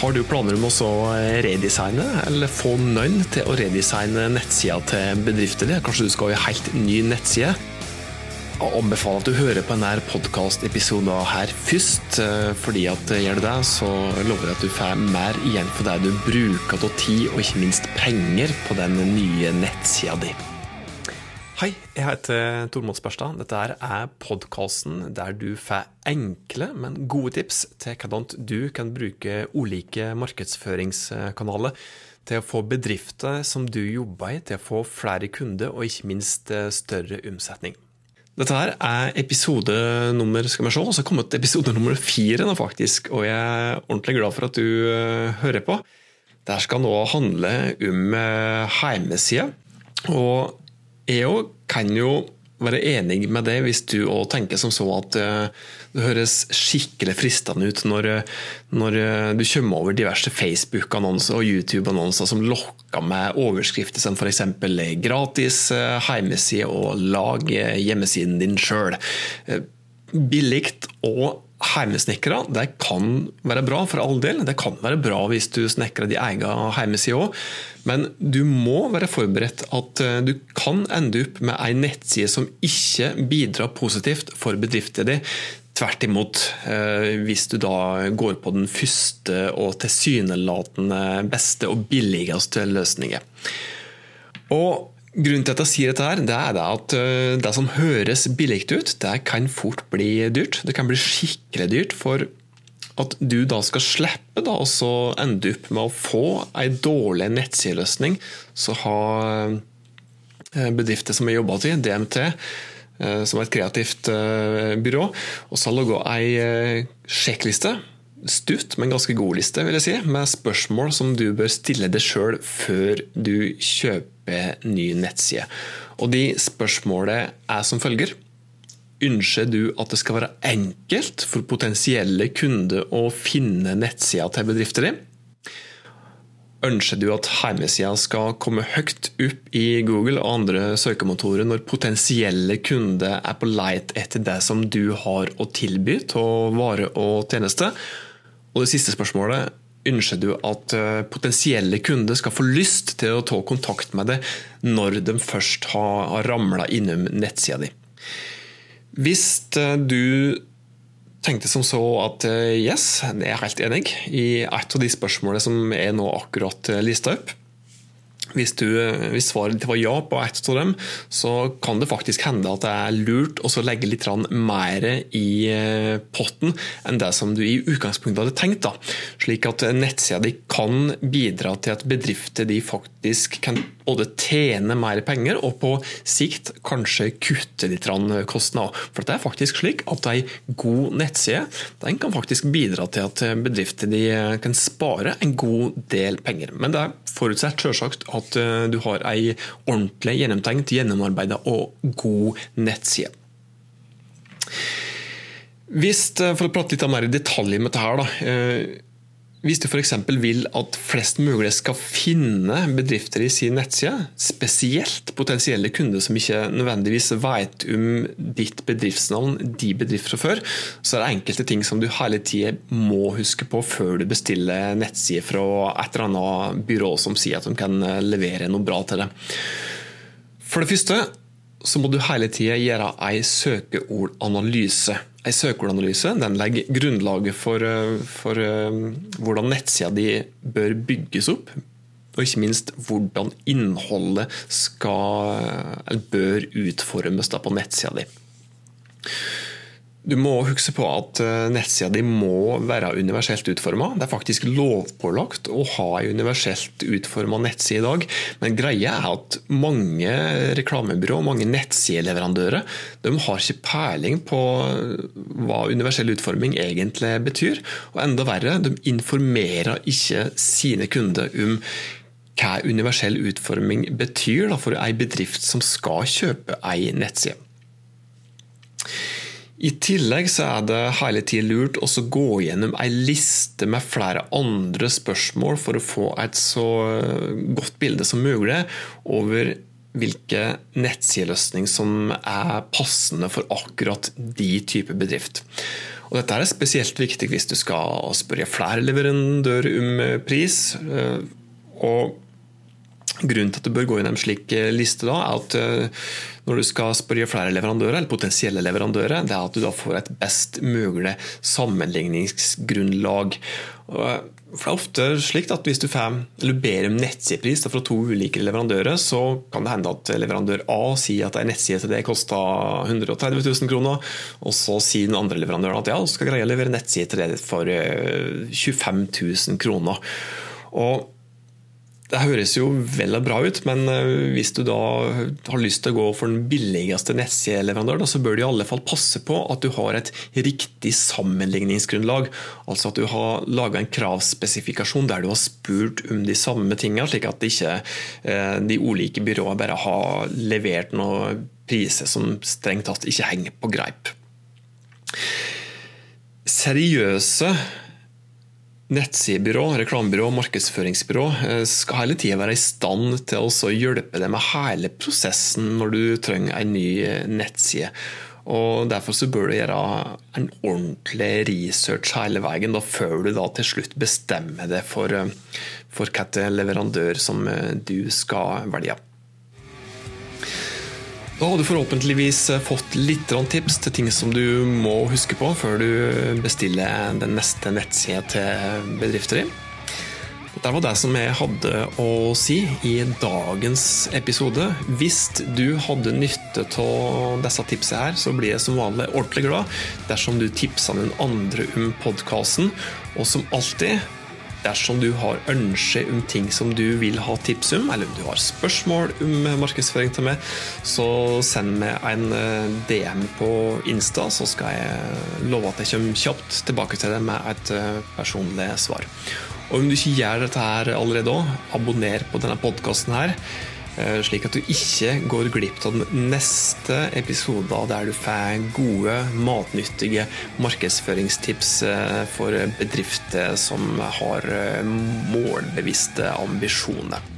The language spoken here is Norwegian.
Har du planer om å redesigne, eller få noen til å redesigne nettsida til bedriften din? Kanskje du skal ha en helt ny nettside? Jeg anbefaler at du hører på denne podkastepisoden her først. eh, fordi at gjør du det, så lover jeg at du får mer igjen for det du bruker av tid, og ikke minst penger, på den nye nettsida di. Hei, jeg heter Tormod Spørstad. Dette er podkasten der du får enkle, men gode tips til hvordan du kan bruke ulike markedsføringskanaler til å få bedrifter som du jobber i, til å få flere kunder og ikke minst større omsetning. Dette her er episode nummer skal vi se, så kommet episode nummer fire nå faktisk, og jeg er ordentlig glad for at du uh, hører på. Det skal nå handle om uh. Og jeg òg kan jo være enig med det hvis du òg tenker som så at uh, det høres skikkelig fristende ut når, når uh, du kommer over diverse Facebook-annonser og YouTube-annonser som lokker med overskrifter som f.eks. gratis uh, hjemmeside og lag hjemmesiden din sjøl. Billig og Hjemmesnekkere det kan være bra, for all del. Det kan være bra hvis du snekrer din egen hjemmeside òg, men du må være forberedt at du kan ende opp med ei nettside som ikke bidrar positivt for bedriften din. Tvert imot, hvis du da går på den første og tilsynelatende beste og billigste løsningen. Og Grunnen til at jeg sier dette, her, det er at det som høres billig ut, det kan fort bli dyrt. Det kan bli skikkelig dyrt. For at du da skal slippe da, og ende opp med å få en dårlig nettsideløsning, så har bedrifter som jeg jobba til, DMT, som er et kreativt byrå, og så har laga ei sjekkliste stutt, men ganske god liste, vil jeg si, med spørsmål som du bør stille deg sjøl før du kjøper ny nettside. Og de spørsmålene er som følger. Ønsker du at det skal være enkelt for potensielle kunder å finne nettsida til bedriften din? Ønsker du at hjemmesida skal komme høyt opp i Google og andre søkemotorer når potensielle kunder er på leit etter det som du har å tilby av vare og tjeneste? Og det siste spørsmålet Ønsker du at potensielle kunder skal få lyst til å ta kontakt med deg når de først har ramla innom nettsida di? Hvis du tenkte som så at yes, jeg er helt enig i et av de spørsmålene som er nå akkurat lista opp, hvis, du, hvis, svaret ditt var ja på ett av dem, så kan det faktisk hende at det er lurt å legge litt mer i potten enn det som du i utgangspunktet hadde tenkt. Da. Slik at nettsida di kan bidra til at bedrifter de faktisk kan både tjene mer penger og på sikt kanskje kutte litt kostnader. For det er faktisk slik at ei god nettside den kan faktisk bidra til at bedrifter de kan spare en god del penger. Men det er forutsatt selvsagt at du har ei ordentlig gjennomtenkt, gjennomarbeida og god nettside. Hvis, for å prate litt mer i detalj med dette her, da. Hvis du f.eks. vil at flest mulig skal finne bedrifter i sin nettside, spesielt potensielle kunder som ikke nødvendigvis vet om ditt bedriftsnavn, de bedrifter fra før, så er det enkelte ting som du hele tida må huske på før du bestiller nettside fra et eller annet byrå som sier at de kan levere noe bra til deg. For det første så må du hele tida gjøre ei søkeordanalyse. En søkeordanalyse legger grunnlaget for, for hvordan nettsida di bør bygges opp. Og ikke minst hvordan innholdet skal, bør utformes på nettsida di. Du må huske på at nettsida di må være universelt utforma. Det er faktisk lovpålagt å ha en universelt utforma nettside i dag. Men greia er at mange reklamebyrå mange nettsideleverandører, de har ikke peiling på hva universell utforming egentlig betyr. Og enda verre, de informerer ikke sine kunder om hva universell utforming betyr for ei bedrift som skal kjøpe ei nettside. I tillegg så er det hele tiden lurt å gå gjennom ei liste med flere andre spørsmål for å få et så godt bilde som mulig over hvilke nettsideløsning som er passende for akkurat de type bedrift. Og dette er spesielt viktig hvis du skal spørre flere leverandører om pris. Og Grunnen til at du bør gå inn en slik liste, da, er at når du skal spørre flere leverandører, eller potensielle leverandører, det er at du da får et best mulig sammenligningsgrunnlag. For det er ofte slik at Hvis du, får, du ber om nettsidepris fra to ulike leverandører, så kan det hende at leverandør A sier at en nettside til det koster 130 000 kroner, og så sier den andre leverandøren at ja, du skal greie å levere nettside til det for 25 eh, 000 kroner. Og det høres jo vel og bra ut, men eh, hvis du da har lyst til å gå for den billigste nettsideleverandøren, så bør du i alle fall passe på at du har et riktig sammenligningsgrunnlag. Altså at du har laga en kravspesifikasjon der du har spurt om de samme tingene, slik at ikke eh, de ulike byråene bare har levert noen priser som strengt tatt ikke henger på greip. Seriøse Nettsidebyrå, reklamebyrå, markedsføringsbyrå eh, skal hele tida være i stand til å hjelpe deg med hele prosessen når du trenger en ny eh, nettside. Og Derfor så bør du gjøre en ordentlig research hele veien da, før du da til slutt bestemmer deg for, eh, for hvilken leverandør som du skal velge. Da har du forhåpentligvis eh, fått litt tips til ting som du må huske på før du bestiller den neste nettsida til bedrifter din. Det var det som jeg hadde å si i dagens episode. Hvis du hadde nytte av disse tipsene her, så blir jeg som vanlig ordentlig glad dersom du tipser den andre om podkasten. Og som alltid Dersom du har ønsker om ting som du vil ha tips om, eller om du har spørsmål om markedsføring til meg, så send meg en eh, DM på Insta, så skal jeg love at jeg kommer kjapt tilbake til deg med et eh, personlig svar. Og om du ikke gjør dette her allerede òg, abonner på denne podkasten her. Eh, slik at du ikke går glipp av den neste episoden der du får gode, matnyttige markedsføringstips eh, for bedrifter som har eh, målbevisste ambisjoner.